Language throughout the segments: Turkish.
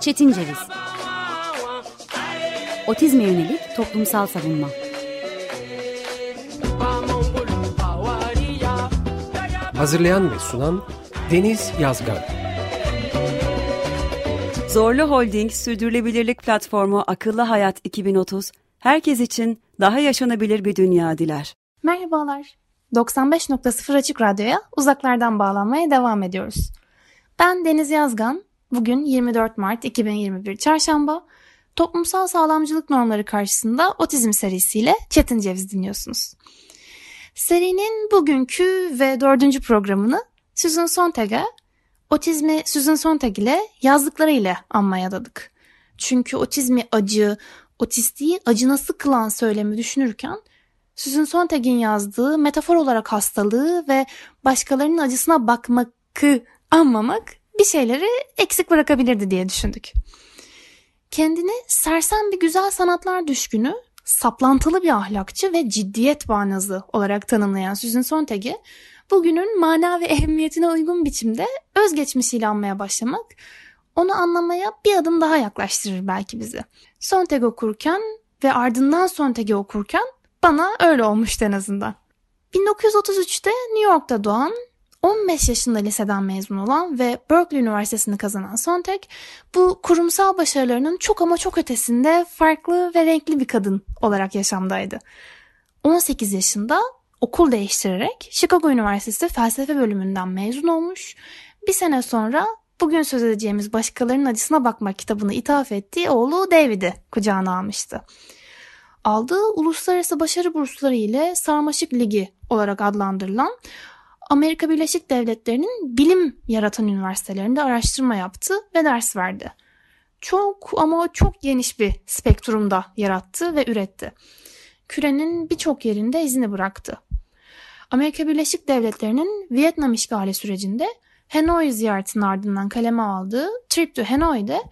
Çetin Ceviz Otizme yönelik toplumsal savunma Hazırlayan ve sunan Deniz Yazgan Zorlu Holding Sürdürülebilirlik Platformu Akıllı Hayat 2030, herkes için daha yaşanabilir bir dünya diler. Merhabalar. 95.0 Açık Radyo'ya uzaklardan bağlanmaya devam ediyoruz. Ben Deniz Yazgan. Bugün 24 Mart 2021 Çarşamba. Toplumsal sağlamcılık normları karşısında otizm serisiyle Çetin Ceviz dinliyorsunuz. Serinin bugünkü ve dördüncü programını Susan Sontag'e, otizmi Susan Sontag ile yazdıklarıyla anmaya adadık. Çünkü otizmi acı, otistiği acınası kılan söylemi düşünürken Susan Sontag'in yazdığı metafor olarak hastalığı ve başkalarının acısına bakmakı anmamak bir şeyleri eksik bırakabilirdi diye düşündük. Kendini sersem bir güzel sanatlar düşkünü, saplantılı bir ahlakçı ve ciddiyet bağnazı olarak tanımlayan Susan Sontag'i bugünün mana ve ehemmiyetine uygun biçimde özgeçmişiyle anmaya başlamak onu anlamaya bir adım daha yaklaştırır belki bizi. Sontag okurken ve ardından Sontag'i okurken bana öyle olmuştu en azından. 1933'te New York'ta doğan 15 yaşında liseden mezun olan ve Berkeley Üniversitesi'ni kazanan Sontag, bu kurumsal başarılarının çok ama çok ötesinde farklı ve renkli bir kadın olarak yaşamdaydı. 18 yaşında okul değiştirerek Chicago Üniversitesi felsefe bölümünden mezun olmuş. Bir sene sonra bugün söz edeceğimiz Başkalarının Acısına Bakmak kitabını ithaf ettiği oğlu David'i kucağına almıştı. Aldığı uluslararası başarı bursları ile Sarmaşık Ligi olarak adlandırılan Amerika Birleşik Devletleri'nin bilim yaratan üniversitelerinde araştırma yaptı ve ders verdi. Çok ama çok geniş bir spektrumda yarattı ve üretti. Kürenin birçok yerinde izini bıraktı. Amerika Birleşik Devletleri'nin Vietnam işgali sürecinde Hanoi ziyaretinin ardından kaleme aldığı Trip to Hanoi'de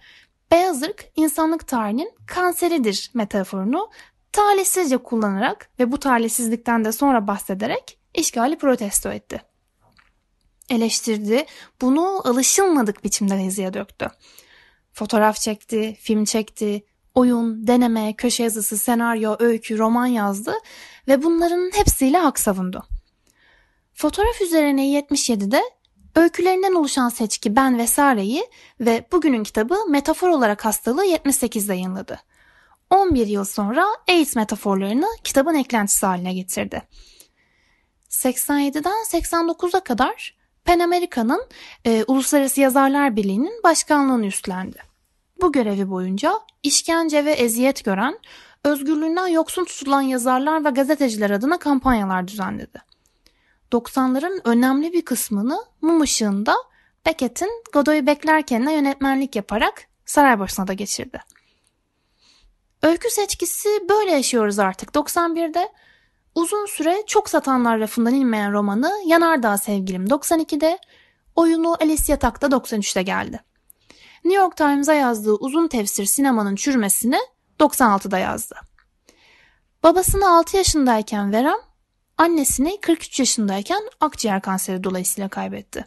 beyaz ırk insanlık tarihinin kanseridir metaforunu talihsizce kullanarak ve bu talihsizlikten de sonra bahsederek işgali protesto etti. Eleştirdi, bunu alışılmadık biçimde yazıya döktü. Fotoğraf çekti, film çekti, oyun, deneme, köşe yazısı, senaryo, öykü, roman yazdı ve bunların hepsiyle hak savundu. Fotoğraf üzerine 77'de öykülerinden oluşan seçki Ben ve Sare'yi ve bugünün kitabı Metafor olarak hastalığı 78'de yayınladı. 11 yıl sonra AIDS metaforlarını kitabın eklentisi haline getirdi. 87'den 89'a kadar Pen America'nın e, Uluslararası Yazarlar Birliği'nin başkanlığını üstlendi. Bu görevi boyunca işkence ve eziyet gören, özgürlüğünden yoksun tutulan yazarlar ve gazeteciler adına kampanyalar düzenledi. 90'ların önemli bir kısmını mum ışığında Beckett'in Godoy'u beklerken'e yönetmenlik yaparak Saraybaşı'na da geçirdi. Öykü seçkisi böyle yaşıyoruz artık. 91'de uzun süre çok satanlar rafından inmeyen romanı Yanardağ Sevgilim 92'de, oyunu Alice Yatak'ta 93'te geldi. New York Times'a yazdığı uzun tefsir sinemanın çürümesini 96'da yazdı. Babasını 6 yaşındayken veren, annesini 43 yaşındayken akciğer kanseri dolayısıyla kaybetti.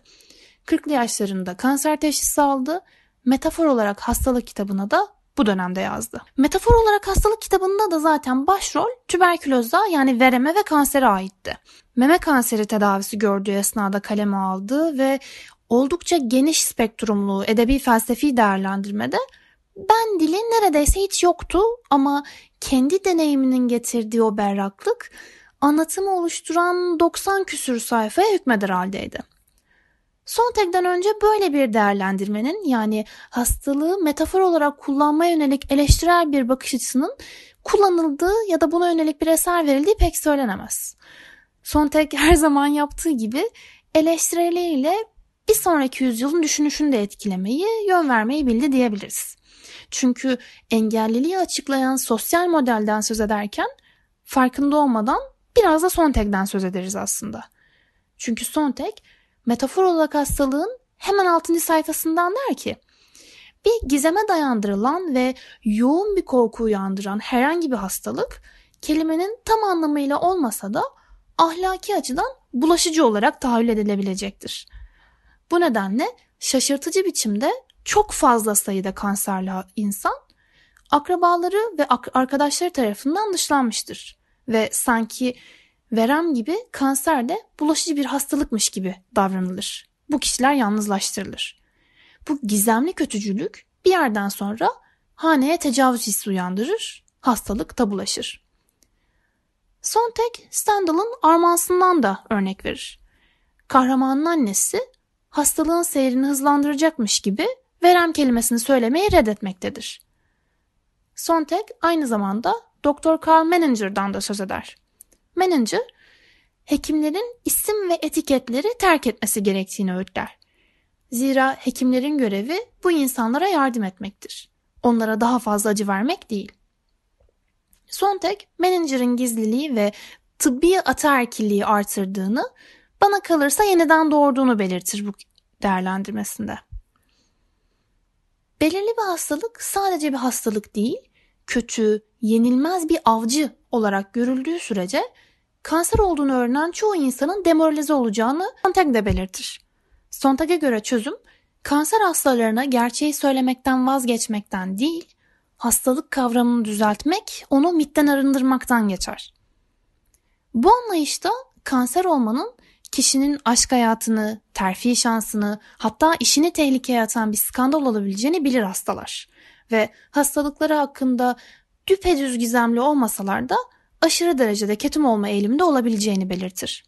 40'lı yaşlarında kanser teşhisi aldı, metafor olarak hastalık kitabına da bu dönemde yazdı. Metafor olarak hastalık kitabında da zaten başrol tüberkülozda yani vereme ve kansere aitti. Meme kanseri tedavisi gördüğü esnada kaleme aldı ve oldukça geniş spektrumlu edebi felsefi değerlendirmede ben dili neredeyse hiç yoktu ama kendi deneyiminin getirdiği o berraklık anlatımı oluşturan 90 küsür sayfaya hükmeder haldeydi. Sontag'dan önce böyle bir değerlendirmenin yani hastalığı metafor olarak kullanmaya yönelik eleştirel bir bakış açısının kullanıldığı ya da buna yönelik bir eser verildiği pek söylenemez. Sontag her zaman yaptığı gibi eleştirileriyle bir sonraki yüzyılın düşünüşünü de etkilemeyi, yön vermeyi bildi diyebiliriz. Çünkü engelliliği açıklayan sosyal modelden söz ederken farkında olmadan biraz da Sontag'den söz ederiz aslında. Çünkü Sontag metafor olarak hastalığın hemen 6. sayfasından der ki bir gizeme dayandırılan ve yoğun bir korku uyandıran herhangi bir hastalık kelimenin tam anlamıyla olmasa da ahlaki açıdan bulaşıcı olarak tahayyül edilebilecektir. Bu nedenle şaşırtıcı biçimde çok fazla sayıda kanserli insan akrabaları ve arkadaşları tarafından dışlanmıştır. Ve sanki verem gibi kanser de bulaşıcı bir hastalıkmış gibi davranılır. Bu kişiler yalnızlaştırılır. Bu gizemli kötücülük bir yerden sonra haneye tecavüz hissi uyandırır, hastalık tabulaşır. Sontag, Stendhal'ın armansından da örnek verir. Kahramanın annesi hastalığın seyrini hızlandıracakmış gibi verem kelimesini söylemeyi reddetmektedir. Sontag aynı zamanda Dr. Karl Menninger'dan da söz eder. Menninger, hekimlerin isim ve etiketleri terk etmesi gerektiğini öğütler. Zira hekimlerin görevi bu insanlara yardım etmektir. Onlara daha fazla acı vermek değil. Sontag, Menninger'in gizliliği ve tıbbi ataerkilliği artırdığını, bana kalırsa yeniden doğurduğunu belirtir bu değerlendirmesinde. Belirli bir hastalık sadece bir hastalık değil, kötü, yenilmez bir avcı olarak görüldüğü sürece kanser olduğunu öğrenen çoğu insanın demoralize olacağını Sontag de belirtir. Sontag'a göre çözüm, kanser hastalarına gerçeği söylemekten vazgeçmekten değil, hastalık kavramını düzeltmek, onu mitten arındırmaktan geçer. Bu anlayışta kanser olmanın kişinin aşk hayatını, terfi şansını, hatta işini tehlikeye atan bir skandal olabileceğini bilir hastalar. Ve hastalıkları hakkında düpedüz gizemli olmasalar da aşırı derecede ketum olma eğiliminde olabileceğini belirtir.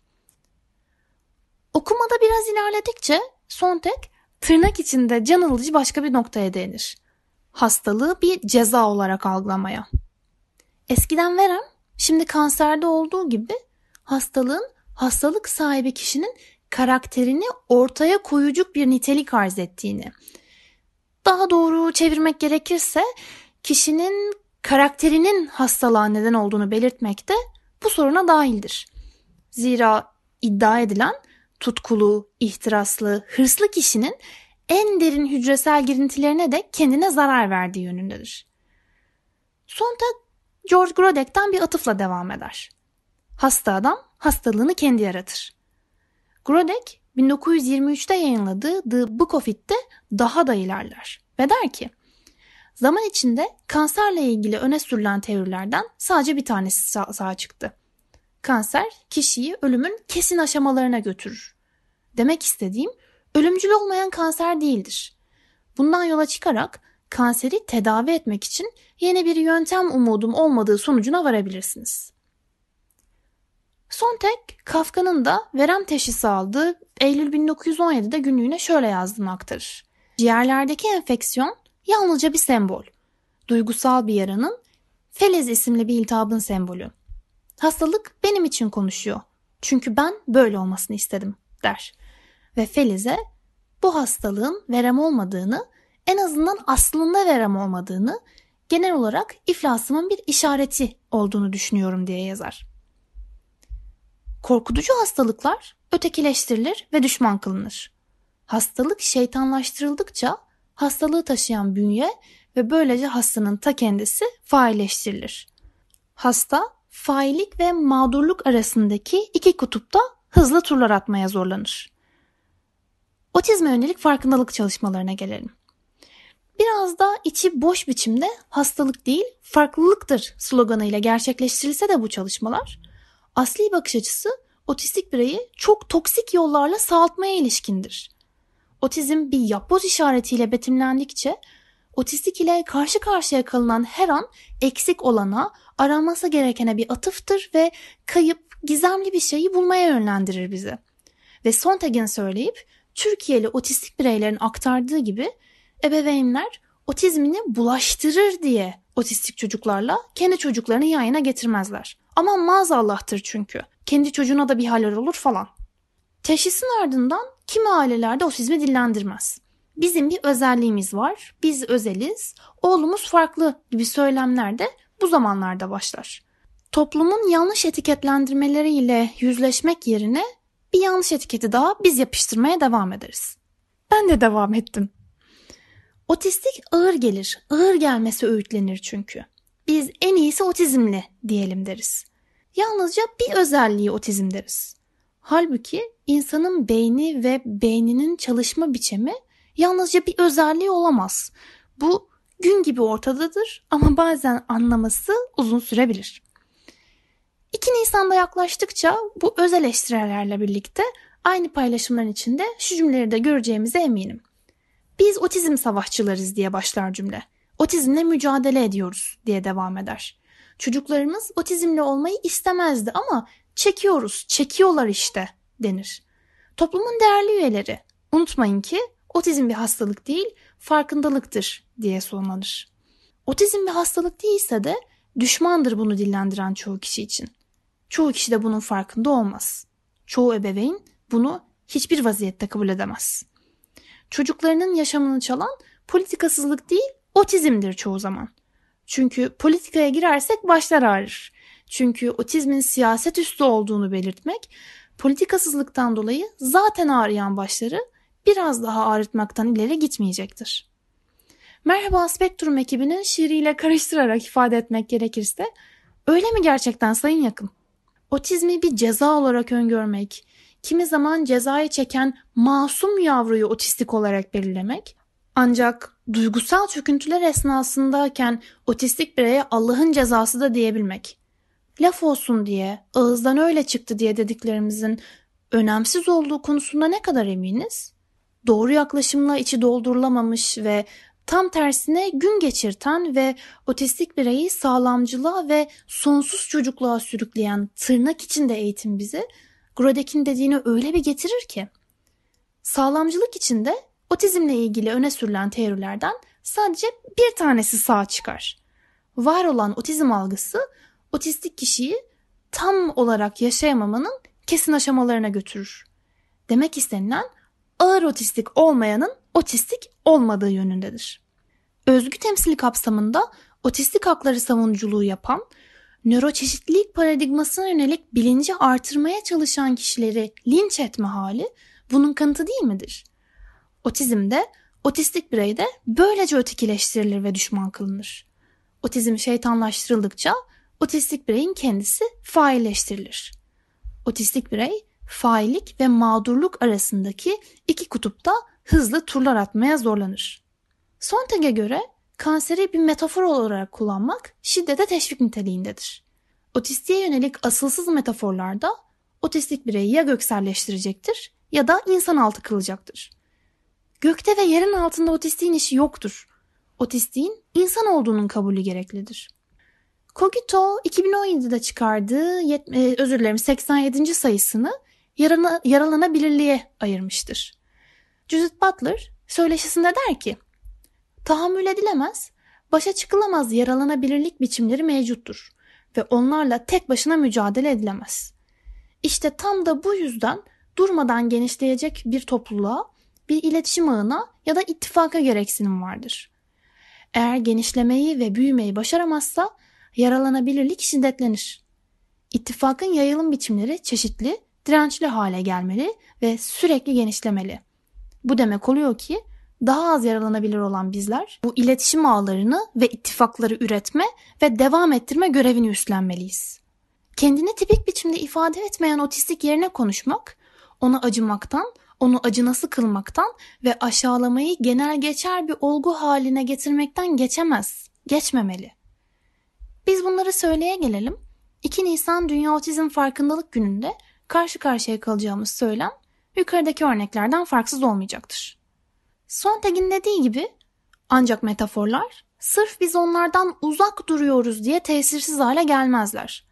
Okumada biraz ilerledikçe Sontag tırnak içinde can alıcı başka bir noktaya değinir. Hastalığı bir ceza olarak algılamaya. Eskiden verem, şimdi kanserde olduğu gibi hastalığın hastalık sahibi kişinin karakterini ortaya koyucuk bir nitelik arz ettiğini. Daha doğru çevirmek gerekirse kişinin karakterinin hastalığa neden olduğunu belirtmek de bu soruna dahildir. Zira iddia edilen tutkulu, ihtiraslı, hırslı kişinin en derin hücresel girintilerine de kendine zarar verdiği yönündedir. Sonta George Grodek'ten bir atıfla devam eder. Hasta adam hastalığını kendi yaratır. Grodek 1923'te yayınladığı The Book of It'te daha da ilerler ve der ki Zaman içinde kanserle ilgili öne sürülen teorilerden sadece bir tanesi sağ, sağa çıktı. Kanser kişiyi ölümün kesin aşamalarına götürür. Demek istediğim ölümcül olmayan kanser değildir. Bundan yola çıkarak kanseri tedavi etmek için yeni bir yöntem umudum olmadığı sonucuna varabilirsiniz. Sontag, Kafka'nın da verem teşhisi aldığı Eylül 1917'de günlüğüne şöyle yazdığını aktarır. Ciğerlerdeki enfeksiyon yalnızca bir sembol. Duygusal bir yaranın Felez isimli bir iltihabın sembolü. Hastalık benim için konuşuyor. Çünkü ben böyle olmasını istedim der. Ve Feliz'e bu hastalığın verem olmadığını, en azından aslında verem olmadığını, genel olarak iflasımın bir işareti olduğunu düşünüyorum diye yazar. Korkutucu hastalıklar ötekileştirilir ve düşman kılınır. Hastalık şeytanlaştırıldıkça hastalığı taşıyan bünye ve böylece hastanın ta kendisi failleştirilir. Hasta faillik ve mağdurluk arasındaki iki kutupta hızlı turlar atmaya zorlanır. Otizme yönelik farkındalık çalışmalarına gelelim. Biraz da içi boş biçimde hastalık değil farklılıktır sloganıyla gerçekleştirilse de bu çalışmalar asli bakış açısı otistik bireyi çok toksik yollarla sağaltmaya ilişkindir. Otizm bir yapboz işaretiyle betimlendikçe otistik ile karşı karşıya kalınan her an eksik olana, aranması gerekene bir atıftır ve kayıp, gizemli bir şeyi bulmaya yönlendirir bizi. Ve Sontag'in söyleyip Türkiye'li otistik bireylerin aktardığı gibi ebeveynler otizmini bulaştırır diye otistik çocuklarla kendi çocuklarını yayına getirmezler. Ama maazallah'tır çünkü. Kendi çocuğuna da bir haller olur falan. Teşhisin ardından kimi ailelerde otizmi dillendirmez. Bizim bir özelliğimiz var, biz özeliz, oğlumuz farklı gibi söylemler de bu zamanlarda başlar. Toplumun yanlış etiketlendirmeleriyle yüzleşmek yerine bir yanlış etiketi daha biz yapıştırmaya devam ederiz. Ben de devam ettim. Otistik ağır gelir, ağır gelmesi öğütlenir çünkü. Biz en iyisi otizmli diyelim deriz. Yalnızca bir özelliği otizm deriz. Halbuki insanın beyni ve beyninin çalışma biçimi yalnızca bir özelliği olamaz. Bu gün gibi ortadadır ama bazen anlaması uzun sürebilir. 2 Nisan'da yaklaştıkça bu öz eleştirilerle birlikte aynı paylaşımların içinde şu cümleleri de göreceğimize eminim. Biz otizm savaşçılarız diye başlar cümle. Otizmle mücadele ediyoruz diye devam eder. Çocuklarımız otizmle olmayı istemezdi ama çekiyoruz, çekiyorlar işte denir. Toplumun değerli üyeleri, unutmayın ki otizm bir hastalık değil, farkındalıktır diye sonlanır. Otizm bir hastalık değilse de düşmandır bunu dillendiren çoğu kişi için. Çoğu kişi de bunun farkında olmaz. Çoğu ebeveyn bunu hiçbir vaziyette kabul edemez. Çocuklarının yaşamını çalan politikasızlık değil, otizmdir çoğu zaman. Çünkü politikaya girersek başlar ağrır. Çünkü otizmin siyaset üstü olduğunu belirtmek, politikasızlıktan dolayı zaten ağrıyan başları biraz daha ağrıtmaktan ileri gitmeyecektir. Merhaba Spektrum ekibinin şiiriyle karıştırarak ifade etmek gerekirse, öyle mi gerçekten sayın yakın? Otizmi bir ceza olarak öngörmek, kimi zaman cezayı çeken masum yavruyu otistik olarak belirlemek, ancak duygusal çöküntüler esnasındayken otistik bireye Allah'ın cezası da diyebilmek. Laf olsun diye, ağızdan öyle çıktı diye dediklerimizin önemsiz olduğu konusunda ne kadar eminiz? Doğru yaklaşımla içi doldurulamamış ve tam tersine gün geçirten ve otistik bireyi sağlamcılığa ve sonsuz çocukluğa sürükleyen tırnak içinde eğitim bizi Grodek'in dediğini öyle bir getirir ki. Sağlamcılık içinde otizmle ilgili öne sürülen teorilerden sadece bir tanesi sağ çıkar. Var olan otizm algısı otistik kişiyi tam olarak yaşayamamanın kesin aşamalarına götürür. Demek istenilen ağır otistik olmayanın otistik olmadığı yönündedir. Özgü temsili kapsamında otistik hakları savunuculuğu yapan, nöroçeşitlilik paradigmasına yönelik bilinci artırmaya çalışan kişileri linç etme hali bunun kanıtı değil midir? Otizmde, otistik bireyde böylece ötekileştirilir ve düşman kılınır. Otizm şeytanlaştırıldıkça otistik bireyin kendisi failleştirilir. Otistik birey faillik ve mağdurluk arasındaki iki kutupta hızlı turlar atmaya zorlanır. Sontag'e göre kanseri bir metafor olarak kullanmak şiddete teşvik niteliğindedir. Otistiğe yönelik asılsız metaforlarda otistik bireyi ya gökselleştirecektir ya da insan altı kılacaktır. Gökte ve yerin altında otistiğin işi yoktur. Otistiğin insan olduğunun kabulü gereklidir. Cogito 2017'de çıkardığı e, özür dilerim 87. sayısını yarana, yaralanabilirliğe ayırmıştır. Judith Butler söyleşisinde der ki Tahammül edilemez, başa çıkılamaz yaralanabilirlik biçimleri mevcuttur ve onlarla tek başına mücadele edilemez. İşte tam da bu yüzden durmadan genişleyecek bir topluluğa, bir iletişim ağına ya da ittifaka gereksinim vardır. Eğer genişlemeyi ve büyümeyi başaramazsa yaralanabilirlik şiddetlenir. İttifakın yayılım biçimleri çeşitli, dirençli hale gelmeli ve sürekli genişlemeli. Bu demek oluyor ki daha az yaralanabilir olan bizler bu iletişim ağlarını ve ittifakları üretme ve devam ettirme görevini üstlenmeliyiz. Kendini tipik biçimde ifade etmeyen otistik yerine konuşmak, ona acımaktan, onu acınası kılmaktan ve aşağılamayı genel geçer bir olgu haline getirmekten geçemez, geçmemeli. Biz bunları söyleye gelelim. 2 Nisan Dünya Otizm Farkındalık Günü'nde karşı karşıya kalacağımız söylem yukarıdaki örneklerden farksız olmayacaktır. Sontag'in dediği gibi ancak metaforlar sırf biz onlardan uzak duruyoruz diye tesirsiz hale gelmezler.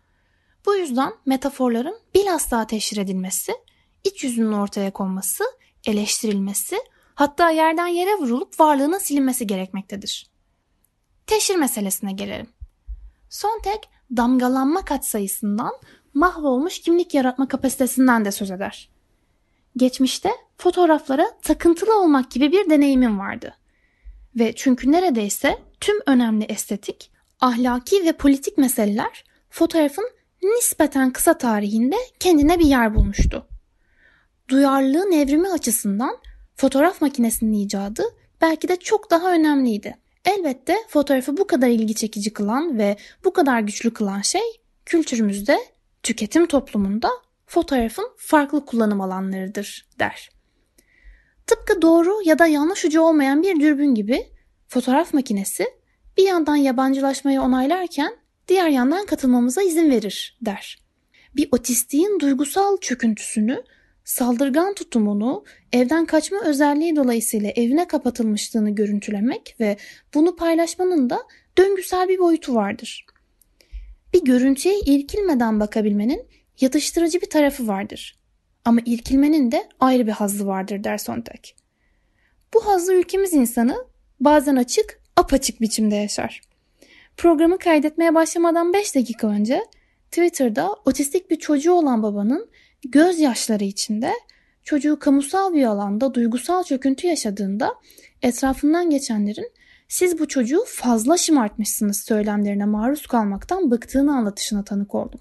Bu yüzden metaforların bilhassa teşhir edilmesi, iç yüzünün ortaya konması, eleştirilmesi, hatta yerden yere vurulup varlığının silinmesi gerekmektedir. Teşhir meselesine gelelim. Sontag damgalanma katsayısından mahvolmuş kimlik yaratma kapasitesinden de söz eder. Geçmişte fotoğraflara takıntılı olmak gibi bir deneyimim vardı. Ve çünkü neredeyse tüm önemli estetik, ahlaki ve politik meseleler fotoğrafın nispeten kısa tarihinde kendine bir yer bulmuştu. Duyarlılığın evrimi açısından fotoğraf makinesinin icadı belki de çok daha önemliydi. Elbette fotoğrafı bu kadar ilgi çekici kılan ve bu kadar güçlü kılan şey kültürümüzde, tüketim toplumunda fotoğrafın farklı kullanım alanlarıdır der. Tıpkı doğru ya da yanlış ucu olmayan bir dürbün gibi fotoğraf makinesi bir yandan yabancılaşmayı onaylarken diğer yandan katılmamıza izin verir der. Bir otistiğin duygusal çöküntüsünü, saldırgan tutumunu, evden kaçma özelliği dolayısıyla evine kapatılmışlığını görüntülemek ve bunu paylaşmanın da döngüsel bir boyutu vardır. Bir görüntüye irkilmeden bakabilmenin yatıştırıcı bir tarafı vardır. Ama irkilmenin de ayrı bir hazzı vardır der Sontag. Bu hazzı ülkemiz insanı bazen açık, apaçık biçimde yaşar. Programı kaydetmeye başlamadan 5 dakika önce Twitter'da otistik bir çocuğu olan babanın gözyaşları içinde çocuğu kamusal bir alanda duygusal çöküntü yaşadığında etrafından geçenlerin siz bu çocuğu fazla şımartmışsınız söylemlerine maruz kalmaktan bıktığını anlatışına tanık oldum.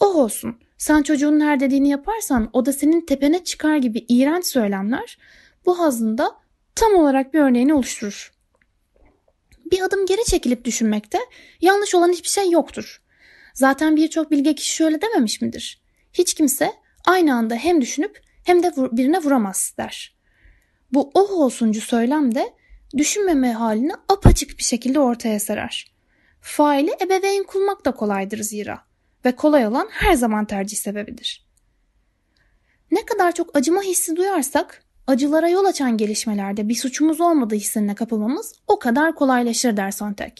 Oh olsun sen çocuğun her dediğini yaparsan o da senin tepene çıkar gibi iğrenç söylemler bu hazında tam olarak bir örneğini oluşturur. Bir adım geri çekilip düşünmekte yanlış olan hiçbir şey yoktur. Zaten birçok bilge kişi şöyle dememiş midir? Hiç kimse aynı anda hem düşünüp hem de birine vuramaz der. Bu oh olsuncu söylem de düşünmeme halini apaçık bir şekilde ortaya serer. Faili ebeveyn kulmak da kolaydır zira ve kolay olan her zaman tercih sebebidir. Ne kadar çok acıma hissi duyarsak acılara yol açan gelişmelerde bir suçumuz olmadığı hissine kapılmamız o kadar kolaylaşır der Sontag.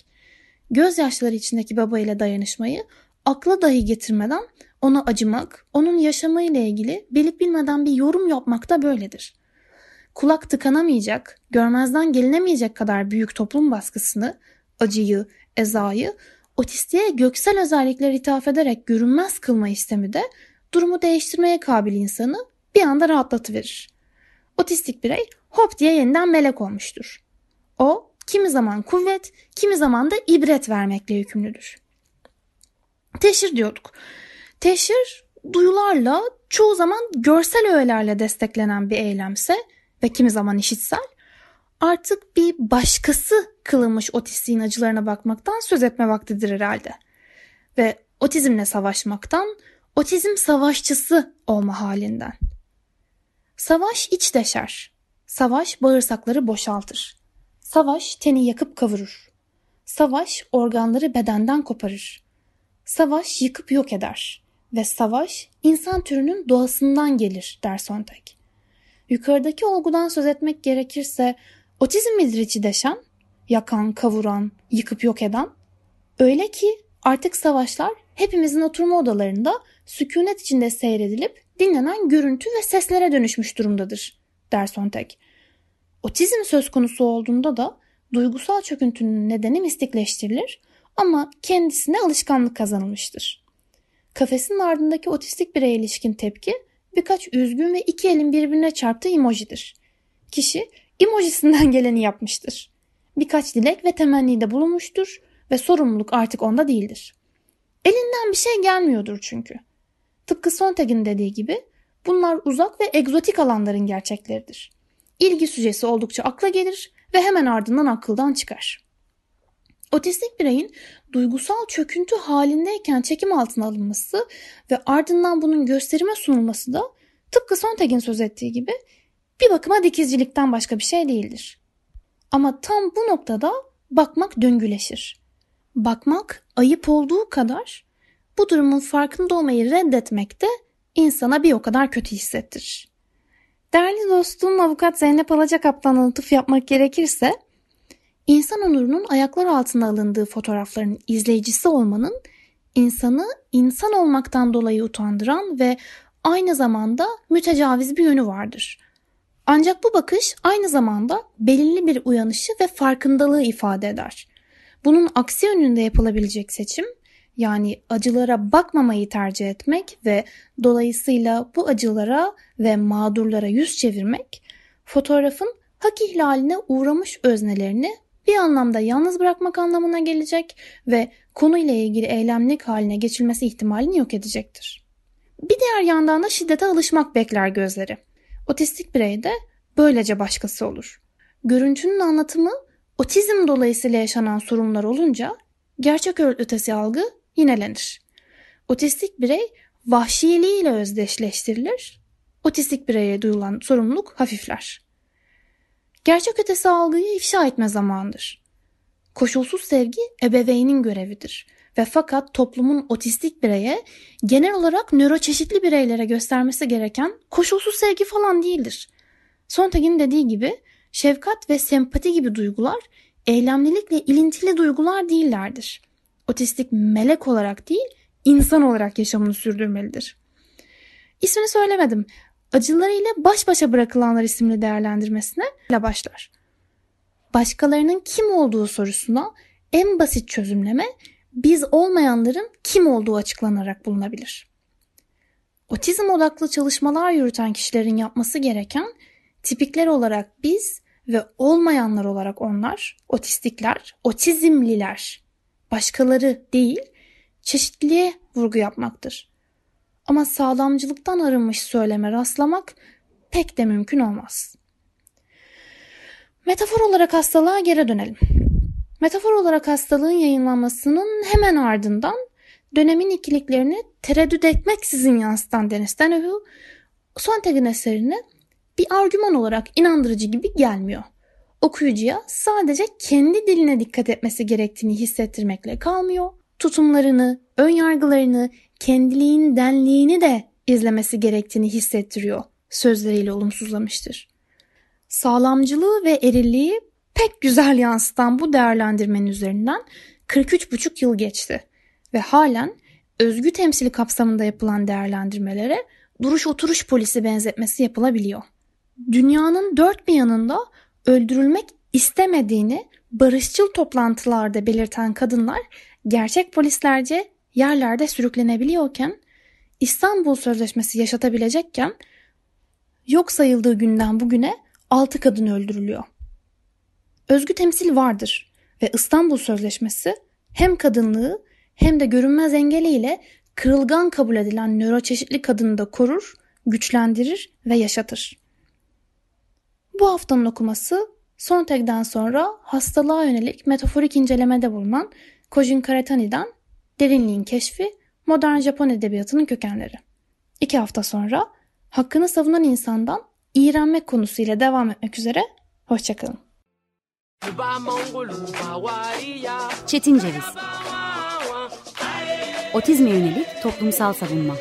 Gözyaşları içindeki baba ile dayanışmayı akla dahi getirmeden ona acımak, onun yaşamıyla ilgili bilip bilmeden bir yorum yapmak da böyledir. Kulak tıkanamayacak, görmezden gelinemeyecek kadar büyük toplum baskısını, acıyı, ezayı otistiğe göksel özellikler ithaf ederek görünmez kılma istemi de durumu değiştirmeye kabil insanı bir anda rahatlatıverir. Otistik birey hop diye yeniden melek olmuştur. O kimi zaman kuvvet, kimi zaman da ibret vermekle yükümlüdür. Teşhir diyorduk. Teşhir duyularla çoğu zaman görsel öğelerle desteklenen bir eylemse ve kimi zaman işitsel artık bir başkası kılınmış otistiğin acılarına bakmaktan söz etme vaktidir herhalde. Ve otizmle savaşmaktan, otizm savaşçısı olma halinden. Savaş iç deşer. Savaş bağırsakları boşaltır. Savaş teni yakıp kavurur. Savaş organları bedenden koparır. Savaş yıkıp yok eder. Ve savaş insan türünün doğasından gelir der Sontag. Yukarıdaki olgudan söz etmek gerekirse otizm midir içi deşen? Yakan, kavuran, yıkıp yok eden? Öyle ki artık savaşlar hepimizin oturma odalarında sükunet içinde seyredilip dinlenen görüntü ve seslere dönüşmüş durumdadır, der Sontag. Otizm söz konusu olduğunda da duygusal çöküntünün nedeni mistikleştirilir ama kendisine alışkanlık kazanılmıştır. Kafesin ardındaki otistik bireye ilişkin tepki birkaç üzgün ve iki elin birbirine çarptığı emojidir. Kişi emojisinden geleni yapmıştır. Birkaç dilek ve temennide bulunmuştur ve sorumluluk artık onda değildir. Elinden bir şey gelmiyordur çünkü. Tıpkı Sontag'in dediği gibi bunlar uzak ve egzotik alanların gerçekleridir. İlgi sücesi oldukça akla gelir ve hemen ardından akıldan çıkar. Otistik bireyin duygusal çöküntü halindeyken çekim altına alınması ve ardından bunun gösterime sunulması da tıpkı Sontag'in söz ettiği gibi bir bakıma dikizcilikten başka bir şey değildir. Ama tam bu noktada bakmak döngüleşir. Bakmak ayıp olduğu kadar bu durumun farkında olmayı reddetmek de insana bir o kadar kötü hissettirir. Değerli dostum avukat Zeynep Alacakap'tan atıf yapmak gerekirse insan onurunun ayaklar altına alındığı fotoğrafların izleyicisi olmanın insanı insan olmaktan dolayı utandıran ve aynı zamanda mütecaviz bir yönü vardır. Ancak bu bakış aynı zamanda belirli bir uyanışı ve farkındalığı ifade eder. Bunun aksi yönünde yapılabilecek seçim yani acılara bakmamayı tercih etmek ve dolayısıyla bu acılara ve mağdurlara yüz çevirmek fotoğrafın hak ihlaline uğramış öznelerini bir anlamda yalnız bırakmak anlamına gelecek ve konuyla ilgili eylemlik haline geçilmesi ihtimalini yok edecektir. Bir diğer yandan da şiddete alışmak bekler gözleri. Otistik bireyde böylece başkası olur. Görüntünün anlatımı otizm dolayısıyla yaşanan sorunlar olunca gerçek ötesi algı yinelenir. Otistik birey vahşiliğiyle özdeşleştirilir. Otistik bireye duyulan sorumluluk hafifler. Gerçek ötesi algıyı ifşa etme zamanıdır. Koşulsuz sevgi ebeveynin görevidir ve fakat toplumun otistik bireye genel olarak nöroçeşitli bireylere göstermesi gereken koşulsuz sevgi falan değildir. Sontag'in dediği gibi şefkat ve sempati gibi duygular eylemlilikle ilintili duygular değillerdir. Otistik melek olarak değil, insan olarak yaşamını sürdürmelidir. İsmini söylemedim. Acılarıyla baş başa bırakılanlar isimli değerlendirmesine ile başlar. Başkalarının kim olduğu sorusuna en basit çözümleme biz olmayanların kim olduğu açıklanarak bulunabilir. Otizm odaklı çalışmalar yürüten kişilerin yapması gereken tipikler olarak biz ve olmayanlar olarak onlar, otistikler, otizmliler, başkaları değil, çeşitliliğe vurgu yapmaktır. Ama sağlamcılıktan arınmış söyleme rastlamak pek de mümkün olmaz. Metafor olarak hastalığa geri dönelim. Metafor olarak hastalığın yayınlanmasının hemen ardından dönemin ikiliklerini tereddüt etmeksizin yansıtan Deniz Denehu, Sontag'ın eserini bir argüman olarak inandırıcı gibi gelmiyor. Okuyucuya sadece kendi diline dikkat etmesi gerektiğini hissettirmekle kalmıyor. Tutumlarını, ön yargılarını, kendiliğin denliğini de izlemesi gerektiğini hissettiriyor sözleriyle olumsuzlamıştır. Sağlamcılığı ve erilliği pek güzel yansıtan bu değerlendirmenin üzerinden 43,5 yıl geçti ve halen özgü temsili kapsamında yapılan değerlendirmelere duruş oturuş polisi benzetmesi yapılabiliyor. Dünyanın dört bir yanında öldürülmek istemediğini barışçıl toplantılarda belirten kadınlar gerçek polislerce yerlerde sürüklenebiliyorken İstanbul Sözleşmesi yaşatabilecekken yok sayıldığı günden bugüne 6 kadın öldürülüyor. Özgü temsil vardır ve İstanbul Sözleşmesi hem kadınlığı hem de görünmez engeliyle kırılgan kabul edilen nöroçeşitli kadını da korur, güçlendirir ve yaşatır. Bu haftanın okuması Sontag'den sonra hastalığa yönelik metaforik incelemede bulunan Kojin Karatani'den Derinliğin Keşfi Modern Japon Edebiyatı'nın Kökenleri. İki hafta sonra hakkını savunan insandan iğrenmek konusuyla devam etmek üzere. Hoşçakalın. Çetin Ceviz Otizme yönelik toplumsal savunma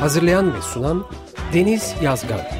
Hazırlayan ve sunan Deniz Yazgan.